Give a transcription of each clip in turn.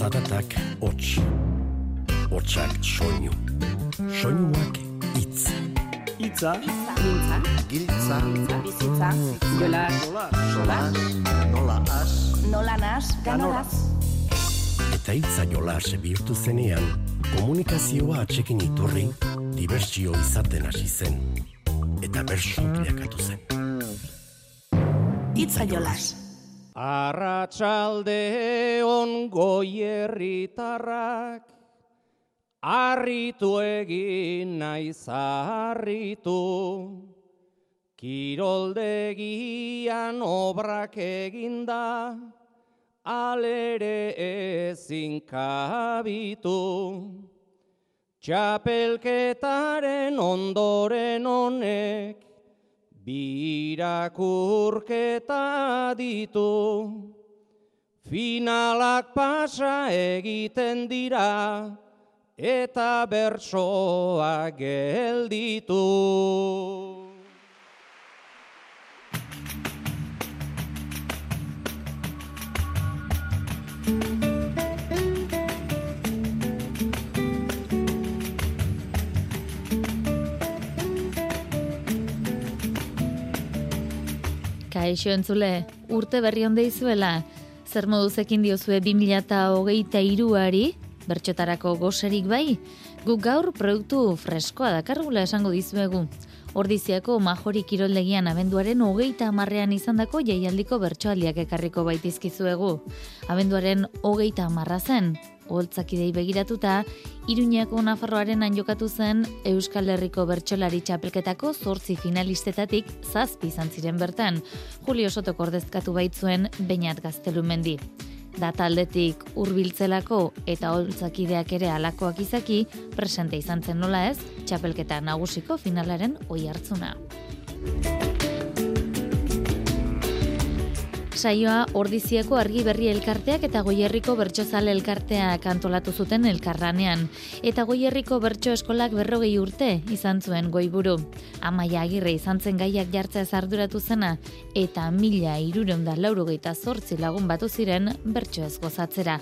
Zaratak hots. Hotsak soinu. Soinuak hitz. Itza, Mintza, Giltza, bizitza, jola, solas, nola as, nola nas, ganoraz. Eta hitza jolas bihurtu zenean, komunikazioa atxekin iturri, dibertsio izaten hasi zen. Eta bersu bilakatu zen. Itza jolas. Arratsalde on goierritarrak, Arritu egin naiz arritu, kiroldegian obrak eginda, alere ezin kabitu. Txapelketaren ondoren honek, birakurketa ditu. Finalak pasa egiten dira, eta bertsoa gelditu. Kaixo entzule, urte berri onde izuela, zer moduzekin diozue 2008 iruari, bertxotarako goserik bai, guk gaur produktu freskoa dakargula esango dizuegu. Ordiziako majori kiroldegian abenduaren hogeita amarrean izandako jaialdiko bertsoaldiak ekarriko baitizkizuegu. Abenduaren hogeita amarra zen, holtzakidei begiratuta, Iruñako Nafarroaren jokatu zen Euskal Herriko bertsolari txapelketako zortzi finalistetatik zazpi izan ziren bertan, Julio Soto kordezkatu baitzuen Beñat Gaztelumendi. Data aldetik hurbiltzelako eta holtzakideak ere alakoak izaki, presente izan zen nola ez, txapelketa nagusiko finalaren oi hartzuna. Saioa Ordiziako argi berri elkarteak eta Goierriko bertsozale elkarteak antolatu zuten elkarranean. Eta Goierriko bertso eskolak berrogei urte izan zuen goiburu. Amaia agirre izan zen gaiak jartzea arduratu zena, eta mila irureun da laurogeita zortzi lagun batu ziren bertso ez gozatzera.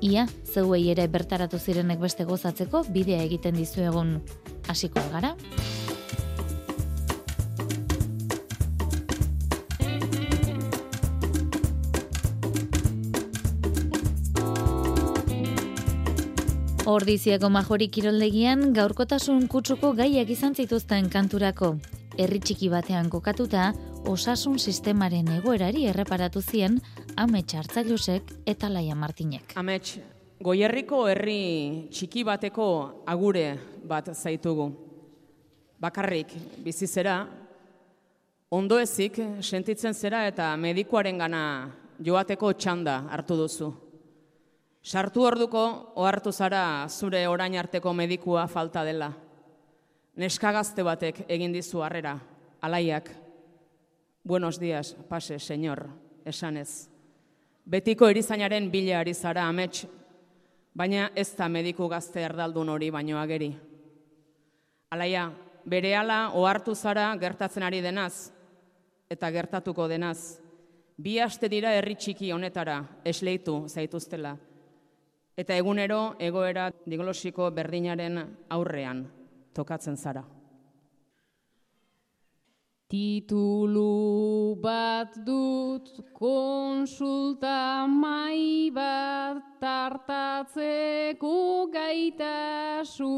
Ia, zeuei ere bertaratu zirenek beste gozatzeko bidea egiten dizuegun. Hasiko gara? Ordiziako majori kiroldegian gaurkotasun kutsuko gaiak izan zituzten kanturako. Herri txiki batean kokatuta, osasun sistemaren egoerari erreparatu zien Amets Hartzailosek eta Laia Martinek. Amets, goierriko herri txiki bateko agure bat zaitugu. Bakarrik bizi zera, ondo ezik sentitzen zera eta medikuaren gana joateko txanda hartu duzu. Sartu orduko ohartu zara zure orain arteko medikua falta dela. Neska gazte batek egin dizu harrera, alaiak. Buenos días, pase, señor, esanez. Betiko erizainaren bila ari zara amets, baina ez da mediku gazte erdaldun hori baino ageri. Alaia, berehala ohartu zara gertatzen ari denaz, eta gertatuko denaz. Bi aste dira herri txiki honetara esleitu zaituztela eta egunero egoera diglosiko berdinaren aurrean tokatzen zara. Titulu bat dut konsulta mai bat tartatzeko gaitasuna.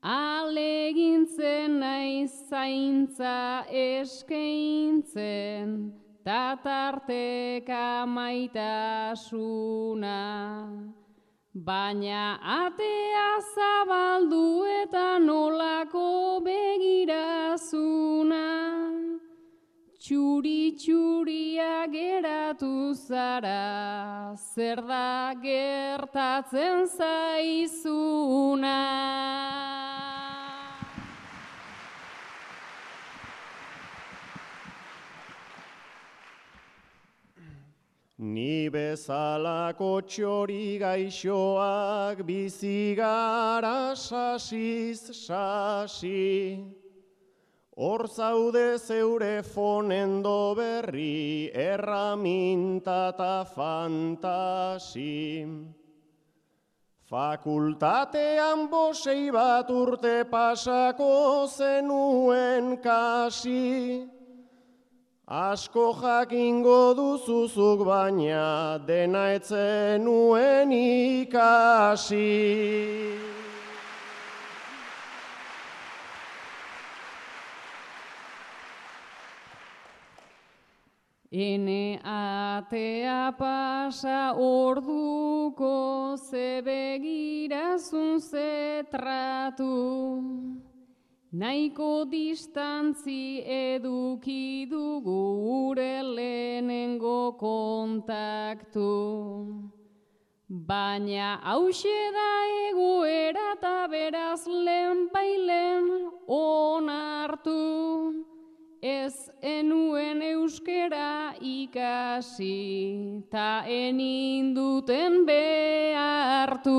Alegintzen naiz zaintza eskaintzen, tatarteka maitasuna. Baina atea zabaldu eta nolako begirazuna. Txuri-txuria geratu zara, zer da gertatzen zaizuna. Ni bezalako txori gaixoak bizi gara sasiz sasi. Hor zaude zeure fonendo berri, erraminta eta fantasi. Fakultatean bosei bat urte pasako zenuen kasi. Asko jakingo duzuzuk baina dena etzen nuen ikasi. Ene atea pasa orduko ze begirazun ze tratu. Naiko distantzi eduki dugu gure lehenengo kontaktu. Baina hause da egoera eta beraz lehen bailen onartu. Ez enuen euskera ikasi, ta eninduten behartu.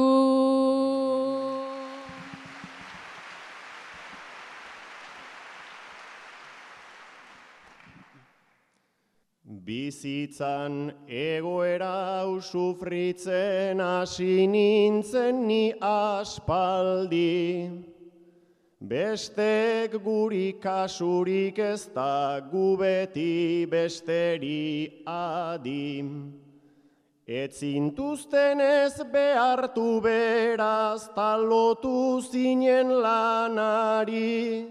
Bizitzan egoera hau sufritzen hasi nintzen ni aspaldi. Bestek guri kasurik ez da gu beti besteri adi. Etzintuzten ez behartu beraz talotu zinen lanari.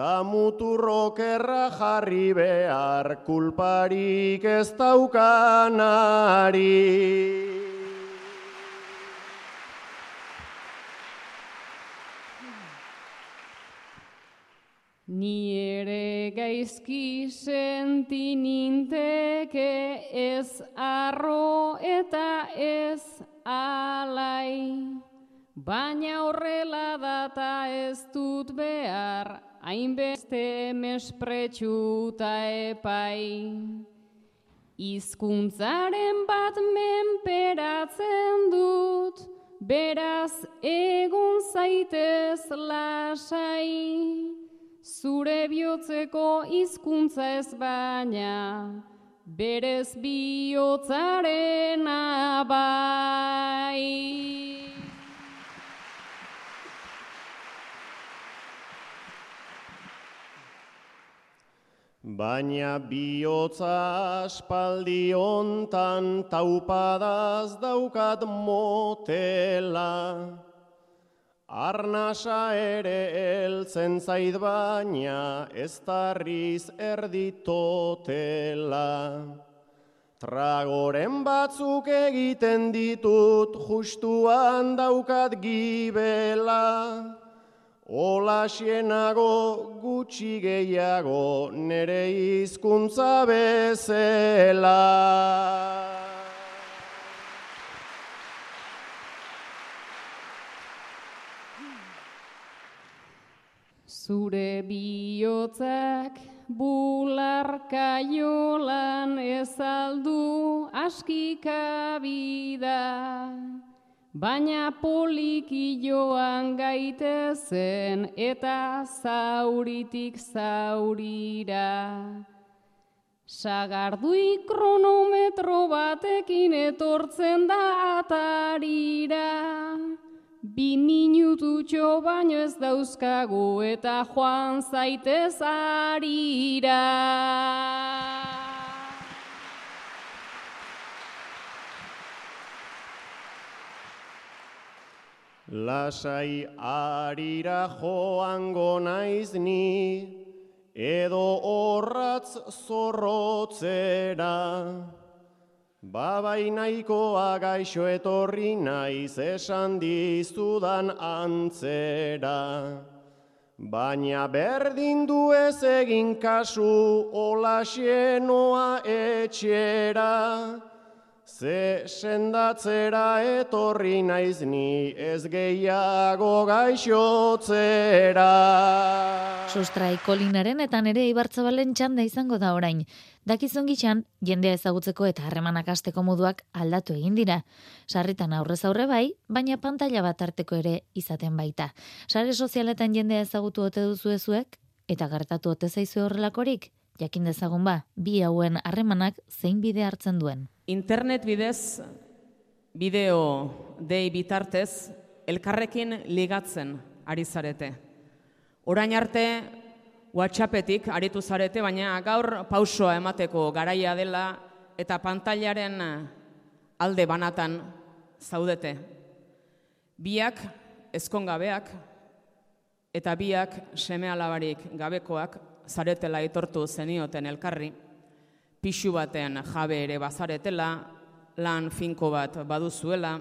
Ta muturrok jarri behar kulparik ez daukanari. Ni ere gaizki senti ninteke ez arro eta ez alai. Baina horrela data ez dut behar, hainbeste mespretxu ta epai. Hizkuntzaren bat menperatzen dut, beraz egun zaitez lasai. Zure bihotzeko hizkuntza ez baina, berez bihotzaren abai. Baina bihotza aspaldi hontan taupadaz daukat motela. Arnasa ere heltzen zait baina ez tarriz erditotela. Tragoren batzuk egiten ditut justuan daukat gibela. Ola xienago gutxi gehiago nere hizkuntza bezela. Zure bihotzak bularka jolan ez aldu askikabida. Baina poliki joan gaitezen eta zauritik zaurira. Sagardui kronometro batekin etortzen da atarira. Bi minututxo baino ez dauzkagu eta joan zaitez arira. Lasai arira joango naiz ni, edo horratz zorrotzera. Babai nahikoa gaixo etorri naiz esan dizudan antzera. Baina berdin du ez egin kasu ola xenoa etxera. Ze sendatzera etorri naiz ni ez gehiago gaixotzera. Sustrai kolinaren eta nere ibartzabalen txanda izango da orain. Dakizun gitxan, jendea ezagutzeko eta harremanak asteko moduak aldatu egin dira. Sarritan aurrez aurre bai, baina pantalla bat arteko ere izaten baita. Sare sozialetan jendea ezagutu ote duzu ezuek? Eta gertatu ote zaizu horrelakorik? Jakin dezagun ba, bi hauen harremanak zein bide hartzen duen. Internet bidez, bideo dei bitartez, elkarrekin ligatzen ari zarete. Orain arte, WhatsAppetik aritu zarete, baina gaur pausoa emateko garaia dela eta pantailaren alde banatan zaudete. Biak ezkongabeak eta biak seme alabarik gabekoak zaretela aitortu zenioten elkarri, pixu baten jabe ere bazaretela, lan finko bat baduzuela,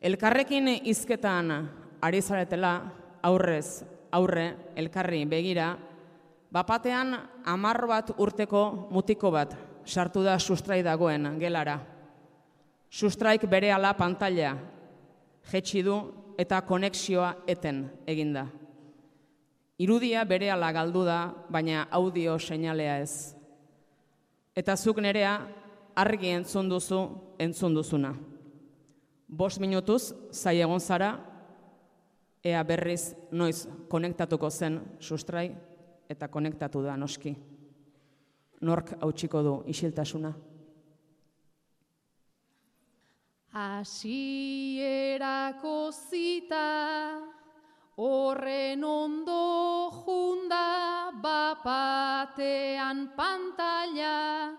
elkarrekin hizketan ari zaretela, aurrez, aurre, elkarri begira, bapatean amar bat urteko mutiko bat sartu da sustrai dagoen gelara. Sustraik bere ala pantalla jetxi du eta konexioa eten eginda. Irudia bere ala galdu da, baina audio seinalea ez. Eta zuk nerea argi entzun duzu entzun duzuna. Bos minutuz, zai egon zara, ea berriz noiz konektatuko zen sustrai eta konektatu da noski. Nork hautsiko du isiltasuna. Hasierako zita Horren ondo bapatean pantalla,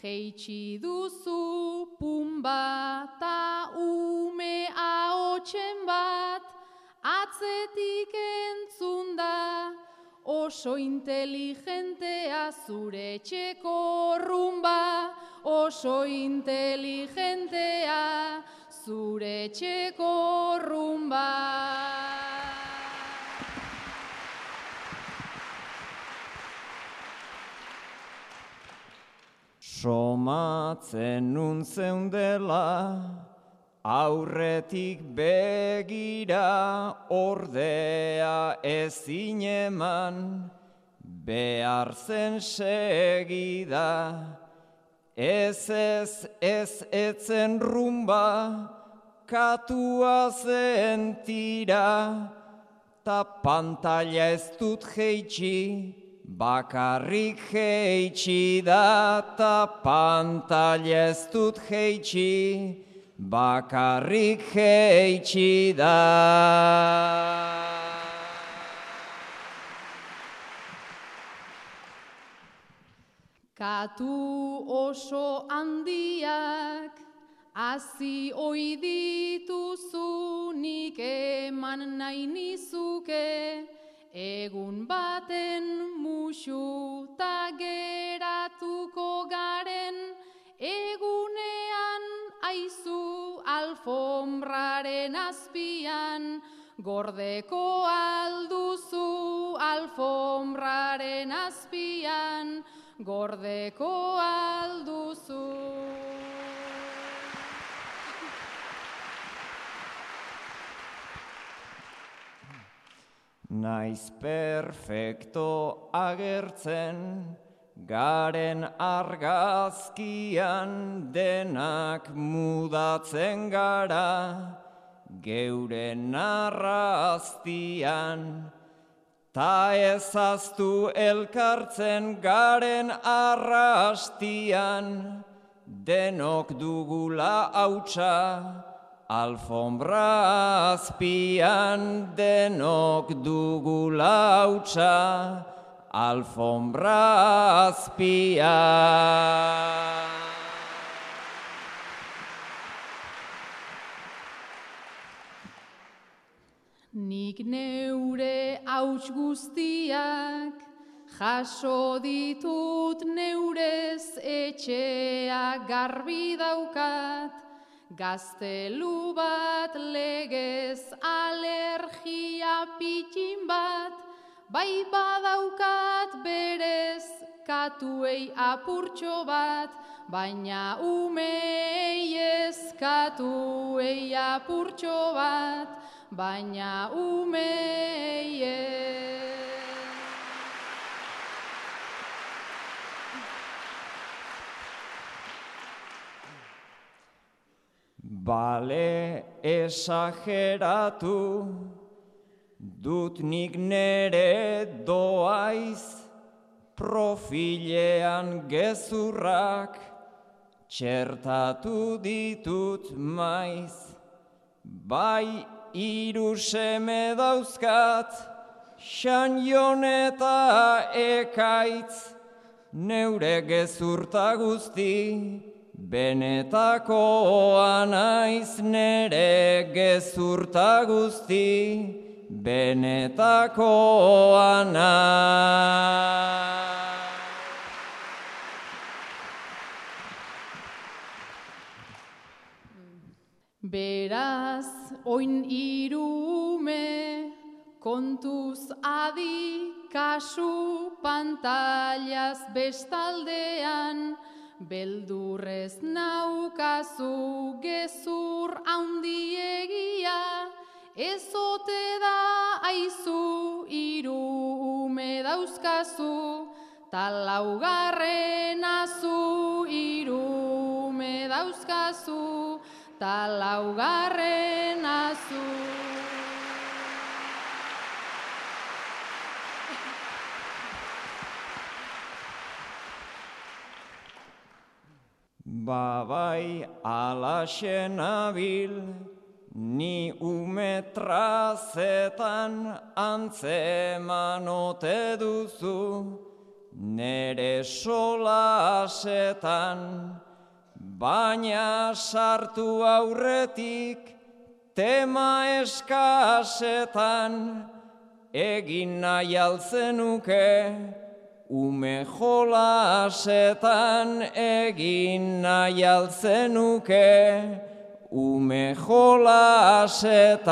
Geitsi duzu pumba ta ume haotxen bat, Atzetik entzunda, oso inteligentea zure txeko rumba, Oso inteligentea zure txeko rumba. Somatzen nun zeundela, aurretik begira, ordea ezin eman, behar zen segida, ez ez ez etzen rumba, katua zen tira, ta pantalla ez dut geitsi, Bakarrik heitsi da ta pantalla ez dut heitsi, bakarrik heitsi da. Katu oso handiak, hazi oi dituzu nik eman nahi nizuke, Egun baten musu ta geratuko garen, egunean aizu alfombraren azpian, gordeko alduzu alfombraren azpian, gordeko alduzu. Naiz perfecto agertzen, garen argazkian denak mudatzen gara, geure narraztian, ta ezaztu elkartzen garen arrastian, denok dugula hautsa, Alfombra azpian denok dugu lautsa, alfombra azpian. Nik neure hauts guztiak, jaso ditut neurez etxea garbi daukat, Gaztelu bat legez alergia pitin bat, bai badaukat berez katuei apurtxo bat, baina umei ez katuei apurtxo bat, baina umei ez. Bale esageratu, dut nik nere doaiz, profilean gezurrak, txertatu ditut maiz, bai iru seme dauzkat, xan eta ekaitz, neure gezurta guzti, benetakoa naiz nere gezurta guzti, benetakoa naiz. Beraz, oin irume, kontuz adi, kasu pantailaz bestaldean, beldurrez naukazu gezur haundiegia, ezote da aizu irume dauzkazu, talaugarren azu irume dauzkazu, ta laugarren azu. Babai alaxen abil, ni umetrazetan antzeman ote duzu, nere sola asetan, baina sartu aurretik tema eskasetan egin nahi altzenuke ume jolasetan egin nahi altzenuke ume jolasetan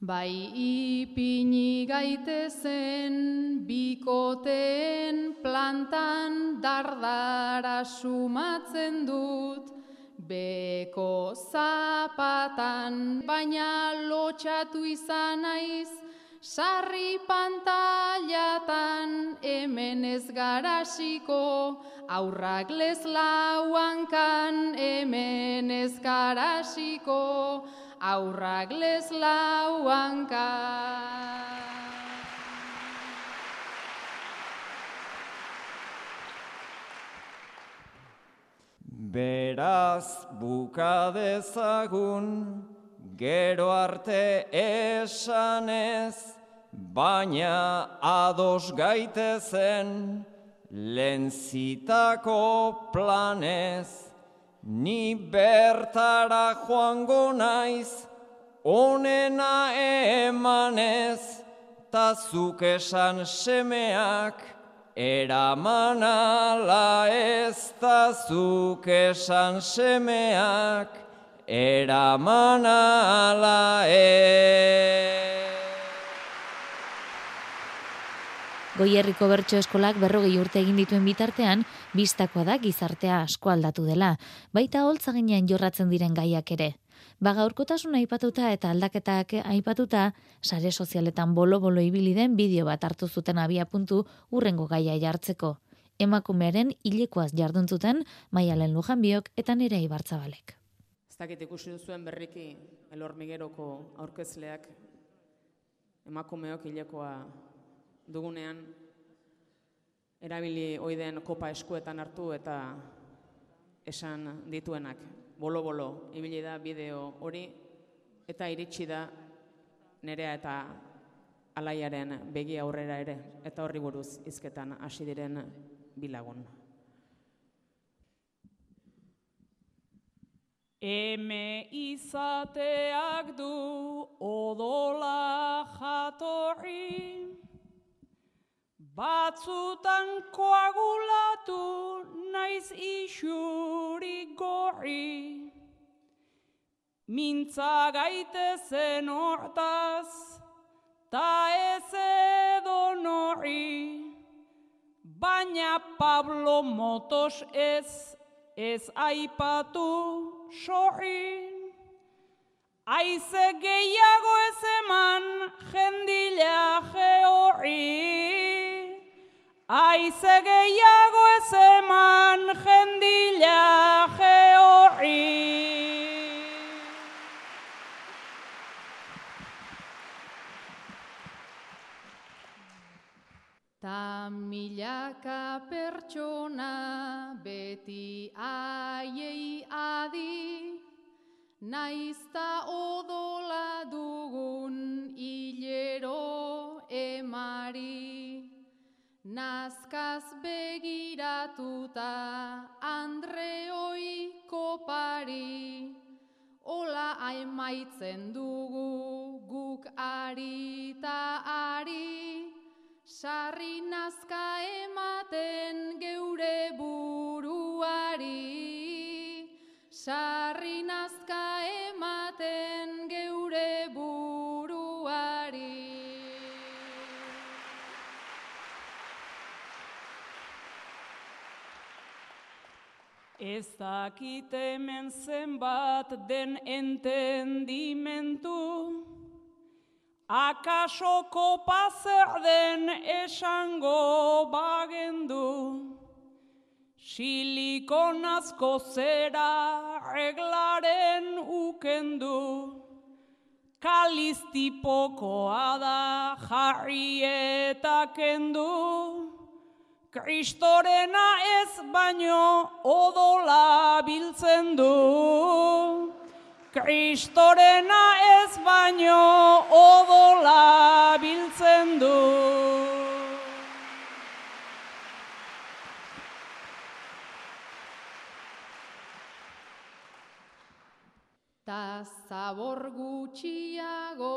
Bai ipini gaitezen bikoteen plantan dardara sumatzen dut beko zapatan baina lotxatu izan naiz. Sarri pantailatan hemen ez garasiko aurrak lez lauankan hemen ez garasiko aurrak lez lauanka. Beraz bukadezagun, gero arte esanez, baina ados gaitezen, lenzitako planez. Ni bertara joango naiz, onena emanez, ta zuk esan semeak, eraman ala ez ta zuk esan semeak, eraman ala. Goierriko bertso eskolak berrogei urte egin dituen bitartean, bistakoa da gizartea asko aldatu dela, baita holtzaginean jorratzen diren gaiak ere. Ba gaurkotasun aipatuta eta aldaketak aipatuta, sare sozialetan bolo-bolo ibili den bideo bat hartu zuten abia puntu urrengo gaia jartzeko. Emakumearen hilekoaz jarduntzuten Maialen Lujanbiok eta nire Ibartzabalek. Ez dakit ikusi duzuen berriki elormigeroko aurkezleak emakumeok hilekoa dugunean erabili oiden kopa eskuetan hartu eta esan dituenak bolo-bolo ibili da bideo hori eta iritsi da nerea eta alaiaren begi aurrera ere eta horri buruz hizketan hasi diren bilagun. Eme izateak du odola jatorri, Batzutan koagulatu naiz isuri gorri, Mintza gaitezen hortaz, ta ez edo norri, Baina Pablo Motos ez, ez aipatu sorri. Aize gehiago ez eman jendila georri. Aize gehiago ez eman jendila georri. Ta milaka pertsona beti aiei adi, naizta odola dugun hilero emari. Nazkaz begiratuta Andreoi kopari, Ola aimaitzen dugu guk ari ta ari, Sarri nazka ematen geure buruari, Sarri Ez dakit hemen zenbat den entendimentu, akaso kopa zer den esango bagendu, silikonazko zera reglaren ukendu, kalistipokoa da jarri eta kendu, Kristorena ez baino odola biltzen du. Kristorena ez baino odola biltzen du. Ta zabor gutxiago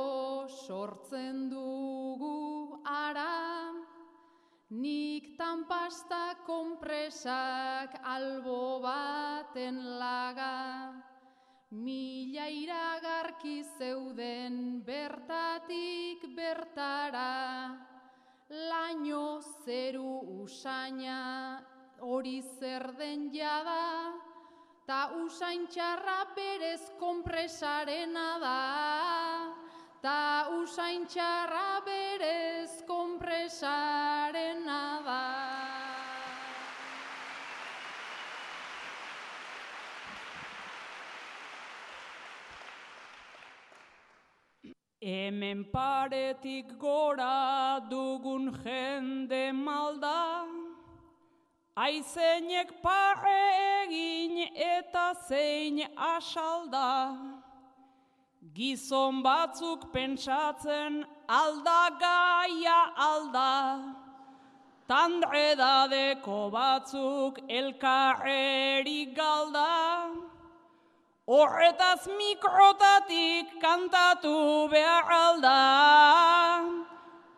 sortzen ara, nik tanpasta konpresak albo baten laga, mila iragarki zeuden bertatik bertara, laino zeru usaina hori zer den jada, Ta usain txarra berez konpresarena da, ta usain txarra berez konpresarena da. Hemen paretik gora dugun jende malda, Aizeinek pare egin eta zein asalda, gizon batzuk pentsatzen alda gaia alda, tandredadeko batzuk elkarreri galda, horretaz mikrotatik kantatu behar alda.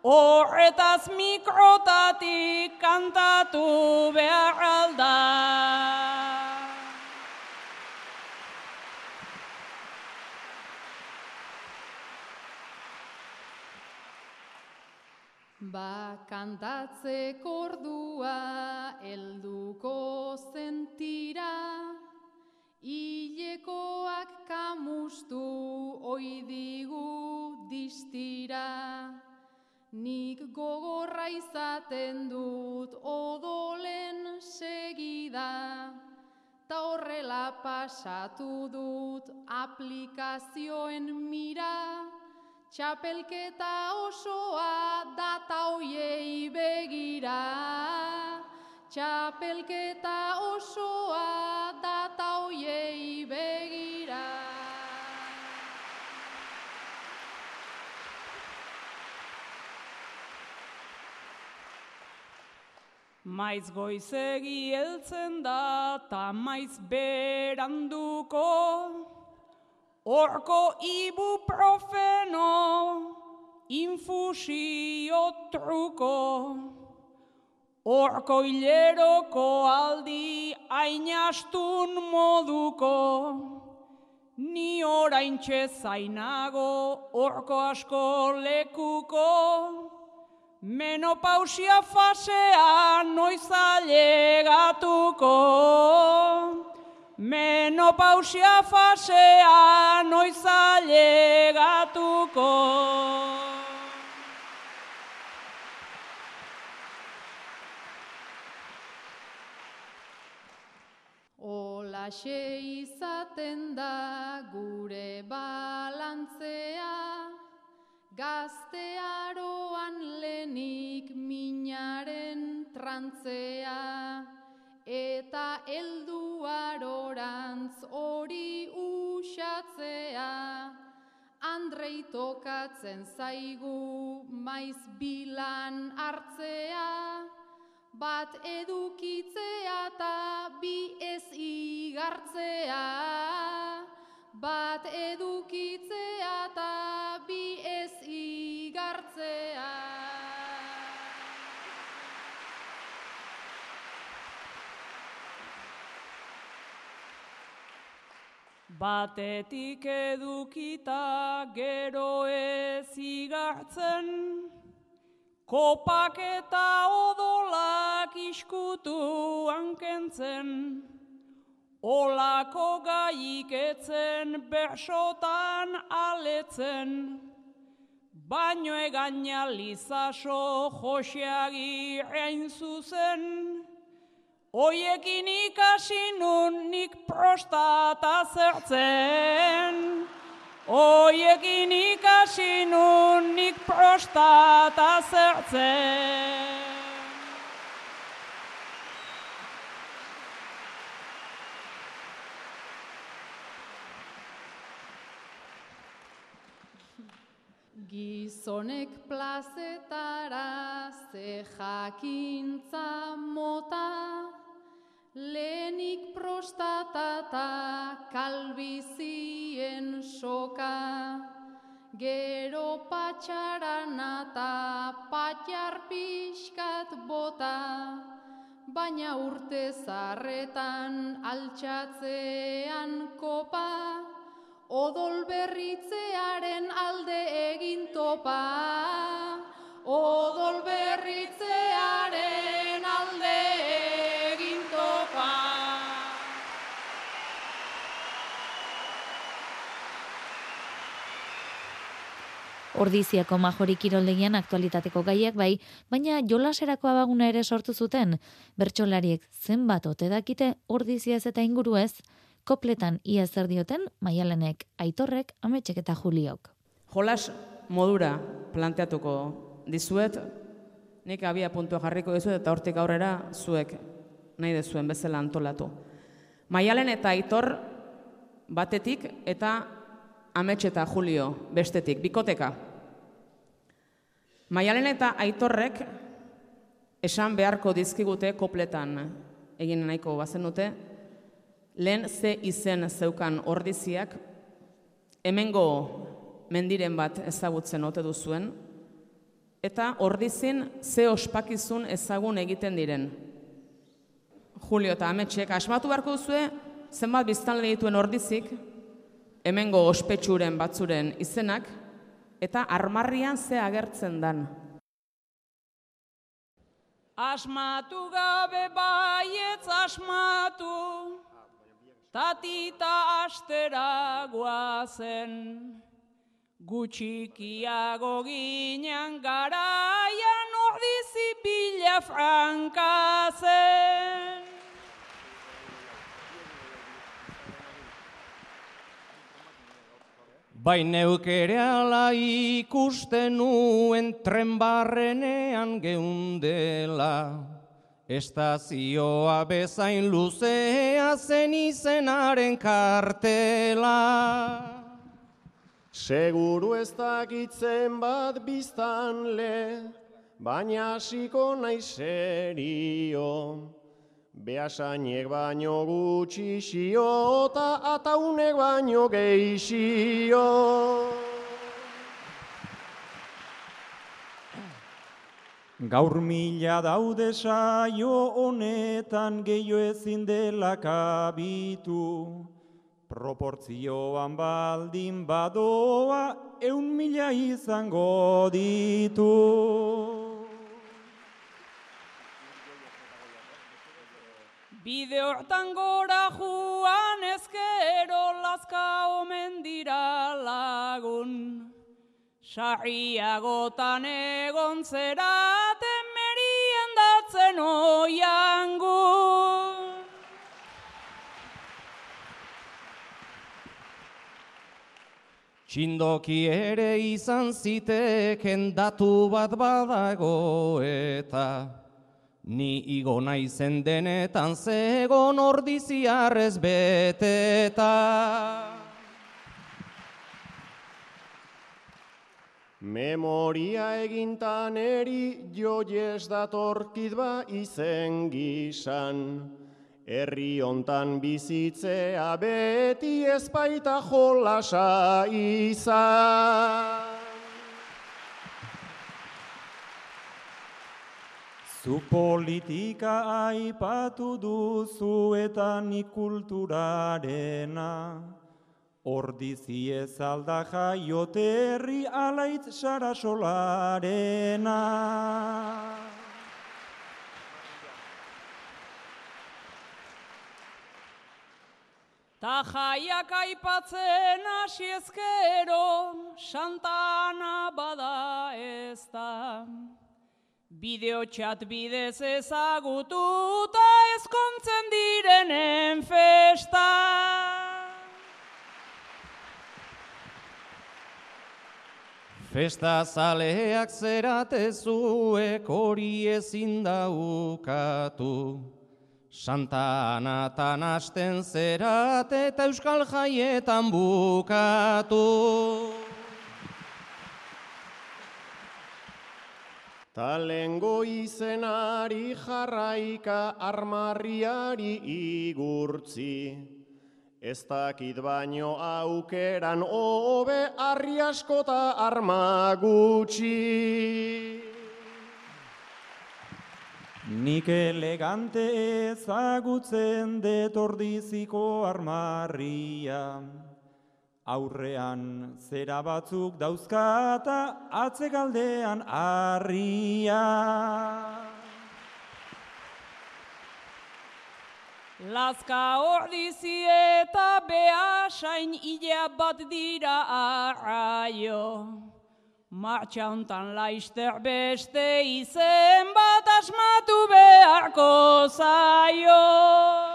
Horretaz mikrotatik kantatu behar alda. Ba kantatzeko ordua helduko zentira, hilekoak kamustu oidigu distira. Nik gogorra izaten dut odolen segida, ta horrela pasatu dut aplikazioen mira, txapelketa osoa data hoiei begira. Txapelketa osoa data hoiei begira. Maiz goizegi heltzen da, ta maiz beranduko, Horko ibuprofeno, infusio truko, Horko hileroko aldi ainastun moduko, Ni orain zainago, horko asko lekuko, Menopausia fasea noiz ailegatuko menopausia fasea noiz ailegatuko. Olaxe izaten da gure balantzea, gaztearoan lenik minaren trantzea, eta helduaro usatzea, Andrei tokatzen zaigu maiz bilan hartzea, bat edukitzea eta bi ez igartzea. Bat edukitzea eta bi ez igartzea. Batetik edukita gero ez igartzen, kopak eta odolak iskutu hankentzen, olako gaiketzen bersotan aletzen, baino egaina lizaso joseagi hain zuzen, Oiekin ikasi nun nik prostata zertzen. Oiekin ikasi nun nik prostata zertzen. Gizonek plazetara ze jakintza mota, lehenik prostatata kalbizien soka, gero patxarana eta patxar pixkat bota, baina urte zarretan altxatzean kopa, Odol berritzearen alde egin topa, odol berritzearen Ordiziako majori kiroldegian aktualitateko gaiak bai, baina jolaserako abaguna ere sortu zuten. Bertsolariek zenbat ote dakite ordiziaz eta inguruez, kopletan ia zer dioten maialenek, aitorrek, ametsek eta juliok. Jolas modura planteatuko dizuet, nik abia puntua jarriko dizuet eta hortik aurrera zuek nahi dezuen bezala antolatu. Maialen eta aitor batetik eta amets eta julio bestetik, bikoteka. Maialen eta aitorrek esan beharko dizkigute kopletan egin nahiko bazen dute, lehen ze izen zeukan ordiziak, hemengo mendiren bat ezagutzen ote duzuen, eta ordizin ze ospakizun ezagun egiten diren. Julio eta Ametxek, asmatu beharko duzue, zenbat biztanle dituen ordizik, hemengo ospetsuren batzuren izenak, eta armarrian ze agertzen dan. Asmatu gabe baietz asmatu, tatita astera guazen, gutxikiago ginen garaian ordizi bila frankazen. Bai neuk ere ala ikusten nuen tren barrenean geundela. Estazioa bezain luzea zen izenaren kartela. Seguru ez dakitzen bat biztan le, baina hasiko naiz serio. Beasainek baino gutxi xio, eta ataunek baino geixio. Gaur mila daude saio honetan gehiago ezin dela kabitu. Proportzioan baldin badoa eun mila izango ditu. Bide hortan gora joan ezkero lazka omen dira lagun. Sarriagotan egon zeraten merien datzen oiangun. Txindoki ere izan ziteken datu bat badago eta ni igo naizen denetan zegon ordiziarrez beteta. Memoria egintan eri joies datorkit ba izen gisan. Herri hontan bizitzea beti ezpaita jolasa izan. Zu politika aipatu duzu eta nik kulturarena. Ordizi ez alda jaiote herri alaitz sarasolarena. Ta jaiak aipatzen hasi ezkero, Santana bada ez da. Bideo txat bidez ezagutu ta ezkontzen direnen festa. Festa zaleak zeratezuek hori ezin daukatu. Santa Anatan hasten zerat eta Euskal Jaietan bukatu. Talengo izenari jarraika armarriari igurtzi. Ez dakit baino aukeran hobe arri askota arma gutxi. Nik elegante ezagutzen detordiziko armarria. Aurrean zera batzuk dauzkata atzegaldean harria. Lazka ordizi eta behasain ilea bat dira arraio. Martxa hontan laister beste izen bat asmatu beharko zaio.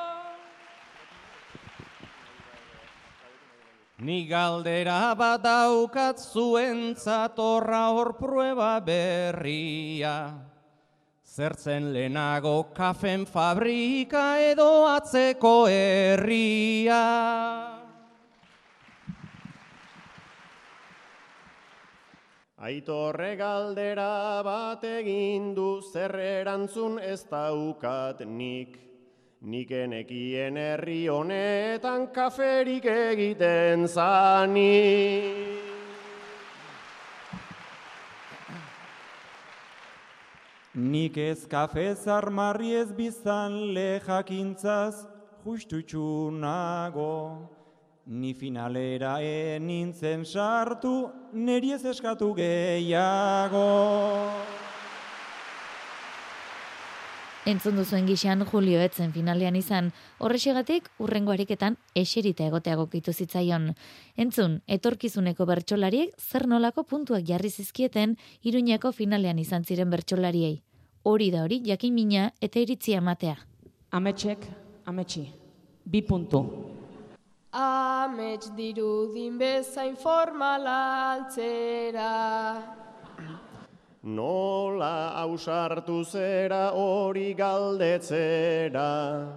Ni galdera bat daukat zuentzat horra hor prueba berria. Zertzen lehenago kafen fabrika edo atzeko herria. Aitorre galdera bat egin du zer erantzun ez daukat nik. Nik enekien herri honetan kaferik egiten zanik. Nik ez kafez armarri ez bizan le jakintzaz justutxu nago. Ni finalera e nintzen sartu, neri ez eskatu gehiago. Entzun duzuen gixan Julio etzen finalean izan, horrexegatik urrengo ariketan eserita egoteago kitu zitzaion. Entzun, etorkizuneko bertsolariek zer nolako puntuak jarri zizkieten Iruñako finalean izan ziren bertsolariei. Hori da hori, jakin mina eta iritzia matea. Ametxek, ametxi. Bi puntu. Amets dirudin bezain formala altzera. Nola ausartu zera hori galdetzera,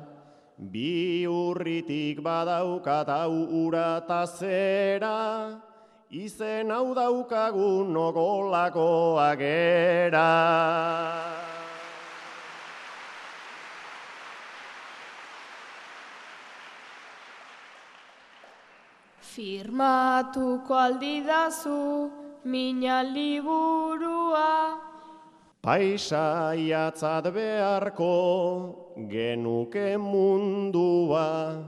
bi urritik badaukat hau urata zera, izen hau daukagun nogolakoak era. Firmatuko aldidazu mina liburua. Paisaiatzat beharko genuke mundua,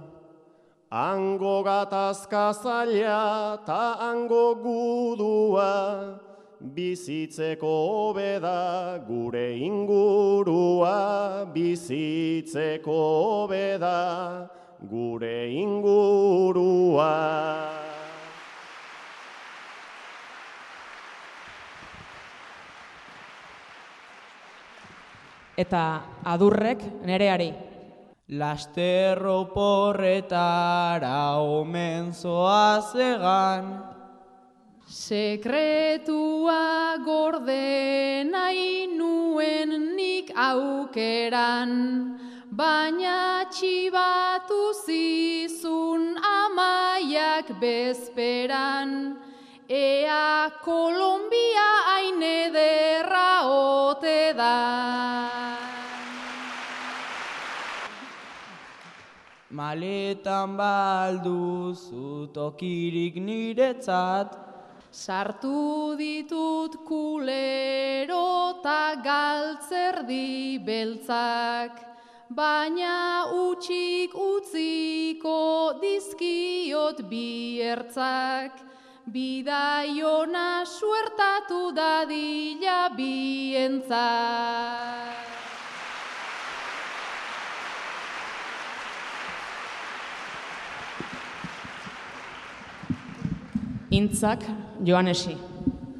Ango gatazka zaila ta ango gudua, Bizitzeko hobeda gure ingurua, Bizitzeko hobeda gure ingurua. Eta adurrek nereari. Lasterro porretara omen zoazegan, Sekretua gorde nahi nuen nik aukeran, baina txibatu zizun amaiak bezperan, ea Kolombia hain ederra ote da. Maletan balduzu tokirik niretzat, Sartu ditut kulero eta galtzerdi beltzak, baina utxik utziko dizkiot biertzak, bidaiona suertatu dadila bientzak. Intzak Joanesi.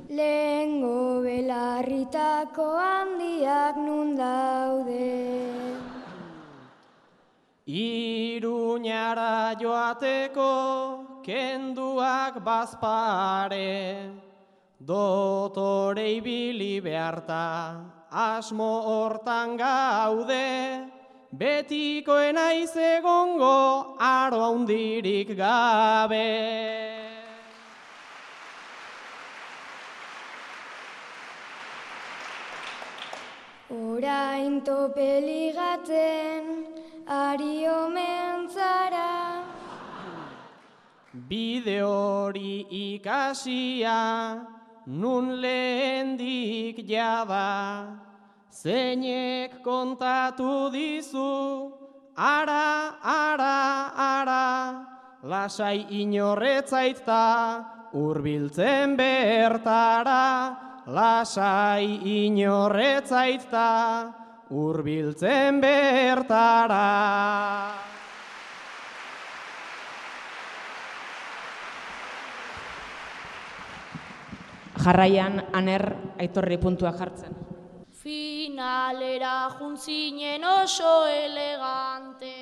Lehengo belarritako handiak nun daude. Iruñara joateko kenduak bazpare, dotore ibili beharta asmo hortan gaude, betikoen aiz egongo aro handirik gabe. Orain tope ligatzen, ari omen zara. Bide hori ikasia, nun lehendik jada, zeinek kontatu dizu, ara, ara, ara, lasai inorretzaita, urbiltzen bertara, lasai inorretzaita, urbiltzen bertara. Jarraian aner aitorri puntua jartzen. Finalera juntzinen oso elegante.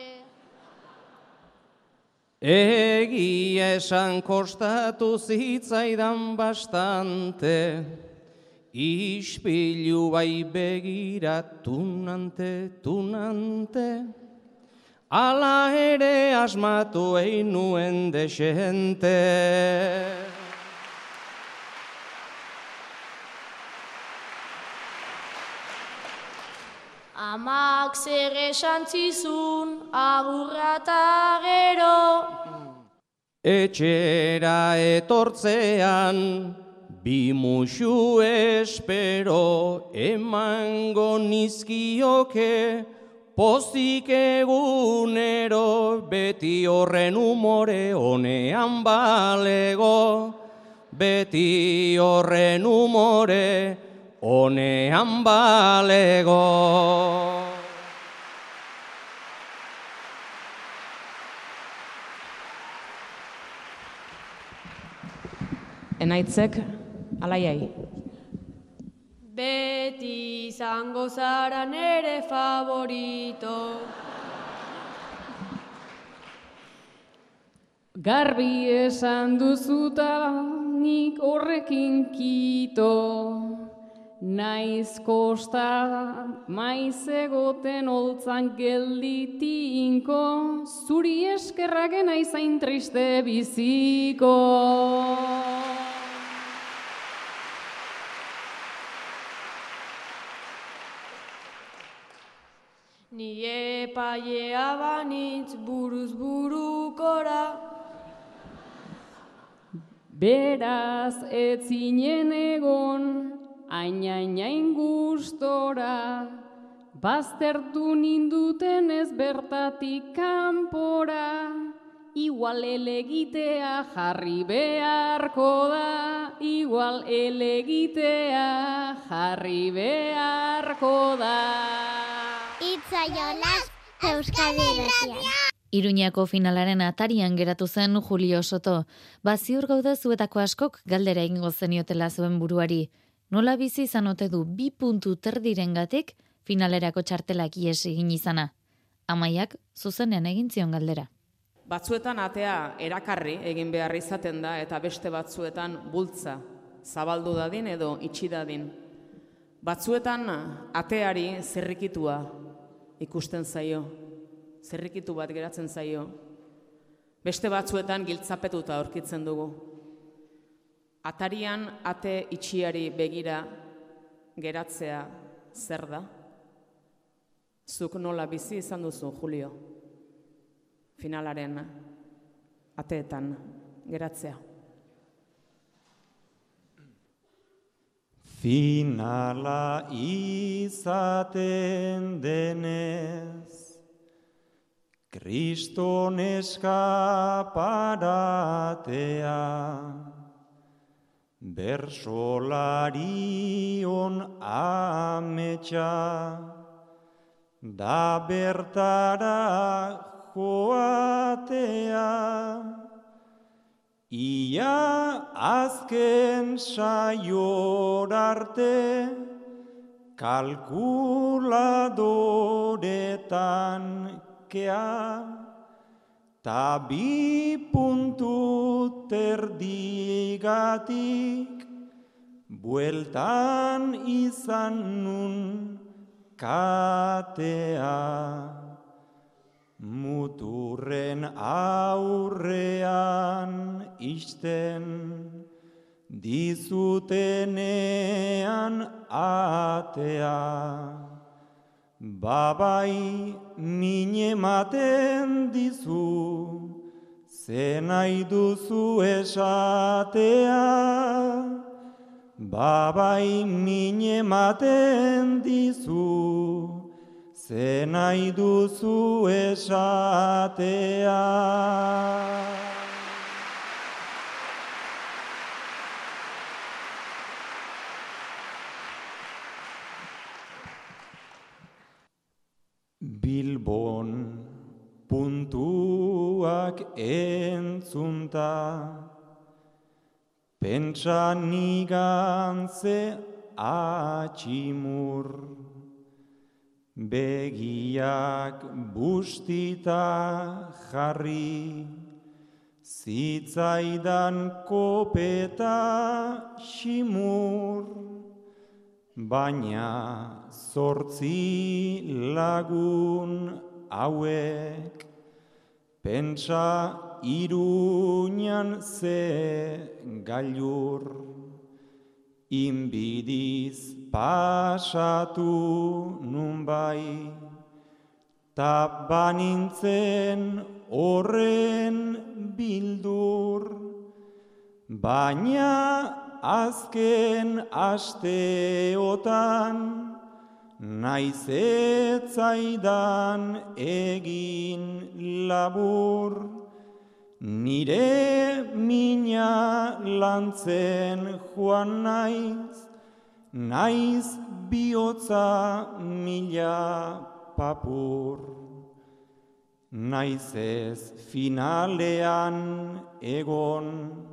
Egia esan kostatu zitzaidan bastante, ispilu bai begira tunante, tunante, ala ere asmatu egin nuen desente. Amak zer esan zizun, agurra eta gero. Etxera etortzean, bi musu espero, emango nizkioke, pozik egunero, beti horren umore honean balego, beti horren umore honean balego. Enaitzek alaiai. Beti izango zara nere favorito. Garbi esan duzuta nik horrekin kito. Naiz kosta maiz egoten holtzan gelditinko, zuri eskerraken aizain triste biziko. Ni epailea banitz buruz burukora. Beraz ez zinen egon, ainainain gustora, baztertu ninduten ez bertatik kanpora, igual elegitea jarri beharko da, igual elegitea jarri beharko da. Itza jolas, Euskadi Irratia. Iruñako finalaren atarian geratu zen Julio Soto. Baziur gaude zuetako askok galdera egingo zeniotela zuen buruari. Nola bizi izan ote du bi puntu terdirengatik finalerako txartelak ies egin izana. Amaiak zuzenean egin zion galdera. Batzuetan atea erakarri egin behar izaten da eta beste batzuetan bultza zabaldu dadin edo itxi dadin. Batzuetan ateari zerrikitua ikusten zaio, zerrikitu bat geratzen zaio. Beste batzuetan giltzapetuta aurkitzen dugu. Atarian ate itxiari begira geratzea zer da? Zuk nola bizi izan duzu, Julio? Finalaren ateetan geratzea. Finala izaten denez, Kriston eskaparatea, Bersolarion ametsa, Da bertara joatea, Ia azken saior arte kalkuladoretan kea ta bi puntu terdigatik bueltan izan nun katea. Muturren aurrean isten, dizutenean atea. Babai mine maten dizu, zenai duzu esatea. Babai mine maten dizu, ze nahi duzu esatea. Bilbon puntuak entzunta, pentsa nigantze atximur. Begiak bustita jarri, zitzaidan kopeta simur, baina zortzi lagun hauek, pentsa iruñan ze gailur. Inbidiz pasatu nun bai, ta banintzen horren bildur, baina azken asteotan, naiz etzaidan egin labur. Nire mina lantzen joan naiz, naiz bihotza mila papur. Naiz ez finalean egon,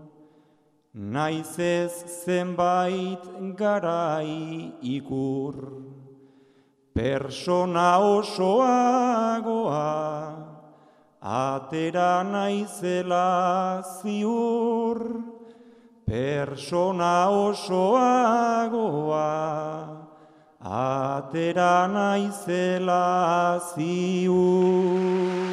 naiz ez zenbait garai ikur. Persona osoagoa, atera naizela ziur, persona osoagoa, atera naizela ziur.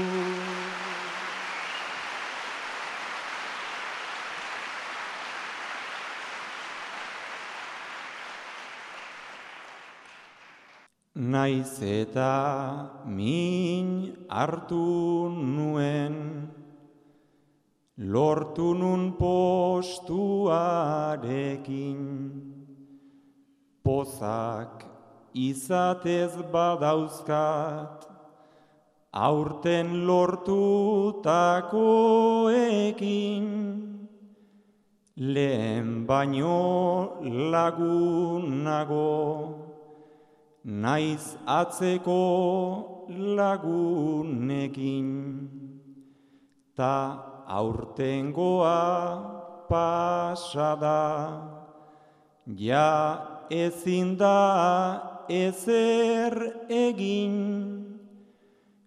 Naiz eta min hartu nuen, lortu nun postuarekin, pozak izatez badauzkat, aurten lortutakoekin, lehen baino lagunago, naiz atzeko lagunekin, ta aurtengoa pasada, ja ezin da ezer egin,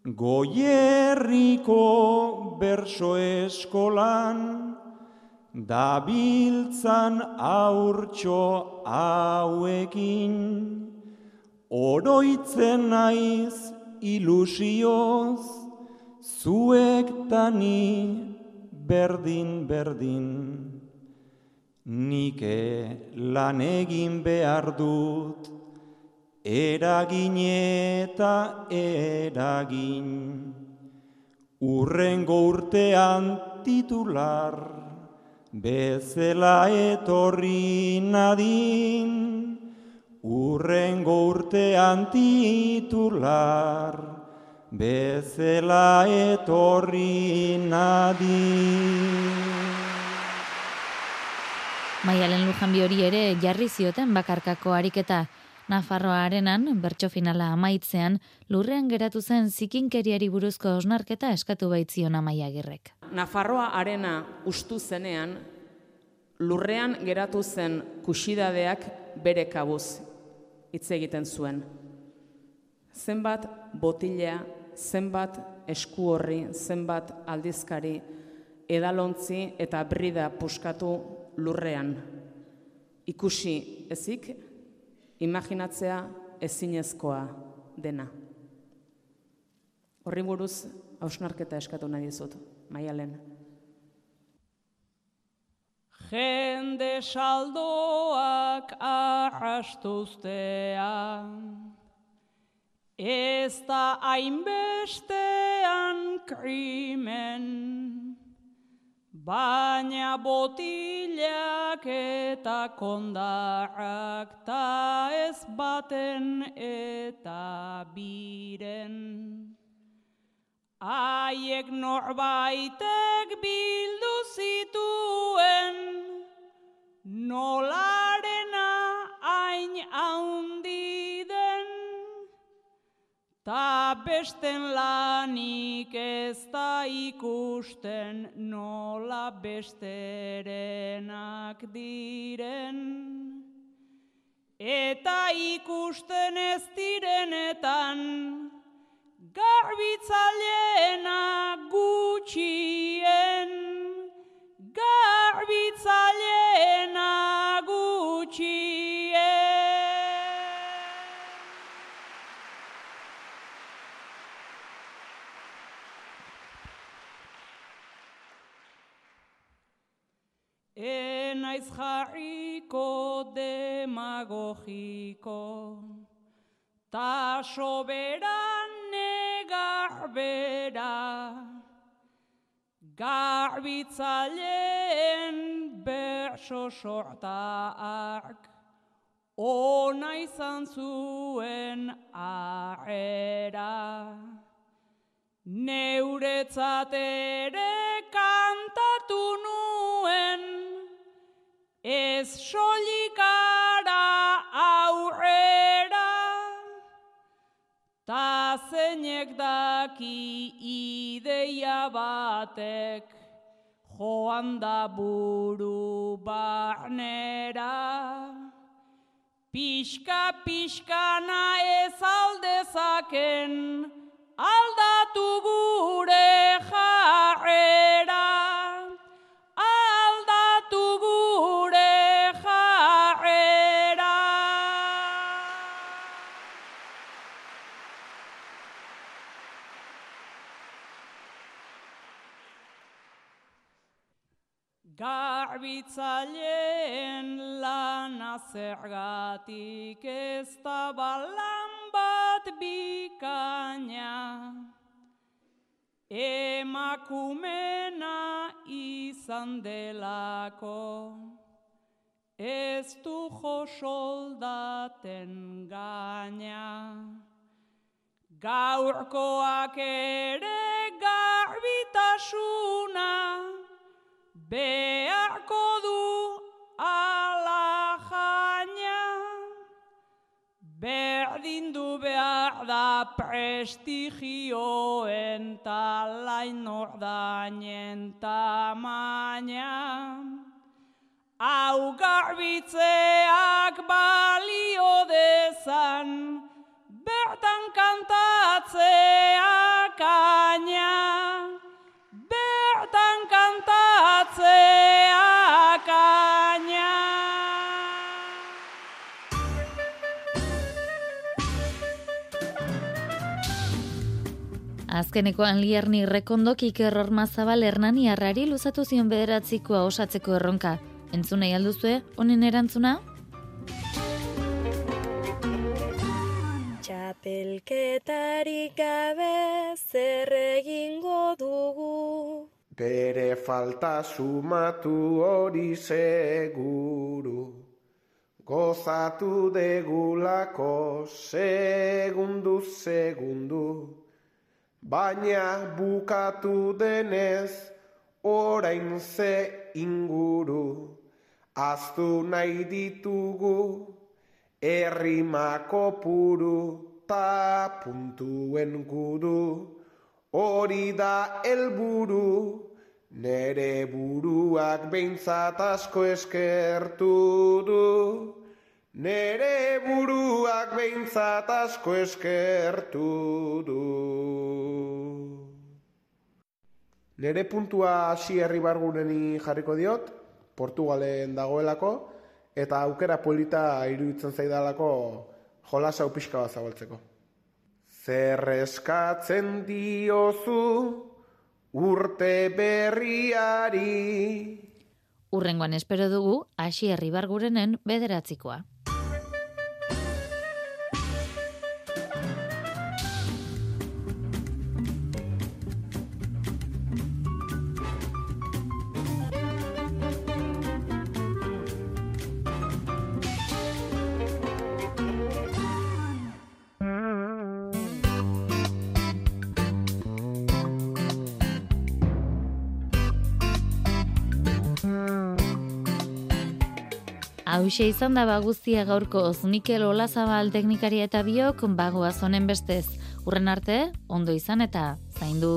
Goierriko berso eskolan, dabiltzan aurtxo hauekin, oroitzen naiz ilusioz, zuek tani berdin berdin. Nike lan egin behar dut, eragin eta eragin. Urrengo urtean titular, bezela etorri nadin. Urrengo urtean titular, bezela etorri nadin. Maialen Lujanbi hori ere jarri zioten bakarkako ariketa. Nafarroa arenan, bertso finala amaitzean, lurrean geratu zen zikinkeriari buruzko osnarketa eskatu baitzion amaiagirrek. Nafarroa arena ustu zenean, lurrean geratu zen kusidadeak bere kabuz hitz egiten zuen. Zenbat botilea, zenbat esku horri, zenbat aldizkari, edalontzi eta brida puskatu lurrean. Ikusi ezik, imaginatzea ezinezkoa dena. Horri buruz, hausnarketa eskatu nahi dizut, maialen. Jende saldoak ahastuztean, ez da hainbestean krimen, Baina botilak eta kondarrak ta ez baten eta biren. Aiek norbaitek bildu zituen, nolarena hain haundi den. Ta besten lanik ez da ikusten nola besterenak diren. Eta ikusten ez direnetan garbitzalena gutxien. Garbitzalena gutxien. Enaiz jarriko demagogiko, ta soberan negarbera, garbitzaleen berso sortak, ona izan zuen arera. Neuretzat ere kantatu nuen, ez solikara ta zeinek daki ideia batek, joan da buru barnera. Pixka, pixkana ez aldezaken, aldatu gure jarrera. Garbitzaileen lana zergatik ez da balan bat bikaina, emakumena izan delako, ez du jo soldaten gaina. Gaurkoak ere garbitasuna, beharko du ala jaina. Berdin du behar da prestigioen talain ordainen tamaina. Hau garbitzeak balio dezan, bertan kantatzeak Azkenekoan lierni rekondok Iker Ormazabal Hernani luzatu zion bederatzikoa osatzeko erronka. Entzun nahi alduzue, honen erantzuna? Txapelketarik gabe zer egingo dugu. Bere falta sumatu hori seguru. Gozatu degulako segundu segundu. Baina bukatu denez orain ze inguru. Aztu nahi ditugu errimako puru ta puntuen guru. Hori da helburu, nere buruak behintzat asko eskertu du. Nere buruak behintzat asko eskertu du. Nere puntua hasi herri barguneni jarriko diot, Portugalen dagoelako, eta aukera polita iruditzen zaidalako jolasa upiska bat zabaltzeko. Zer eskatzen diozu urte berriari. Urrengoan espero dugu, hasi herri bargurenen bederatzikoa. Hauxe izan da baguztia gaurkoz Mikel Olazabal teknikaria eta biok bagoaz honen bestez. Urren arte, ondo izan eta zaindu.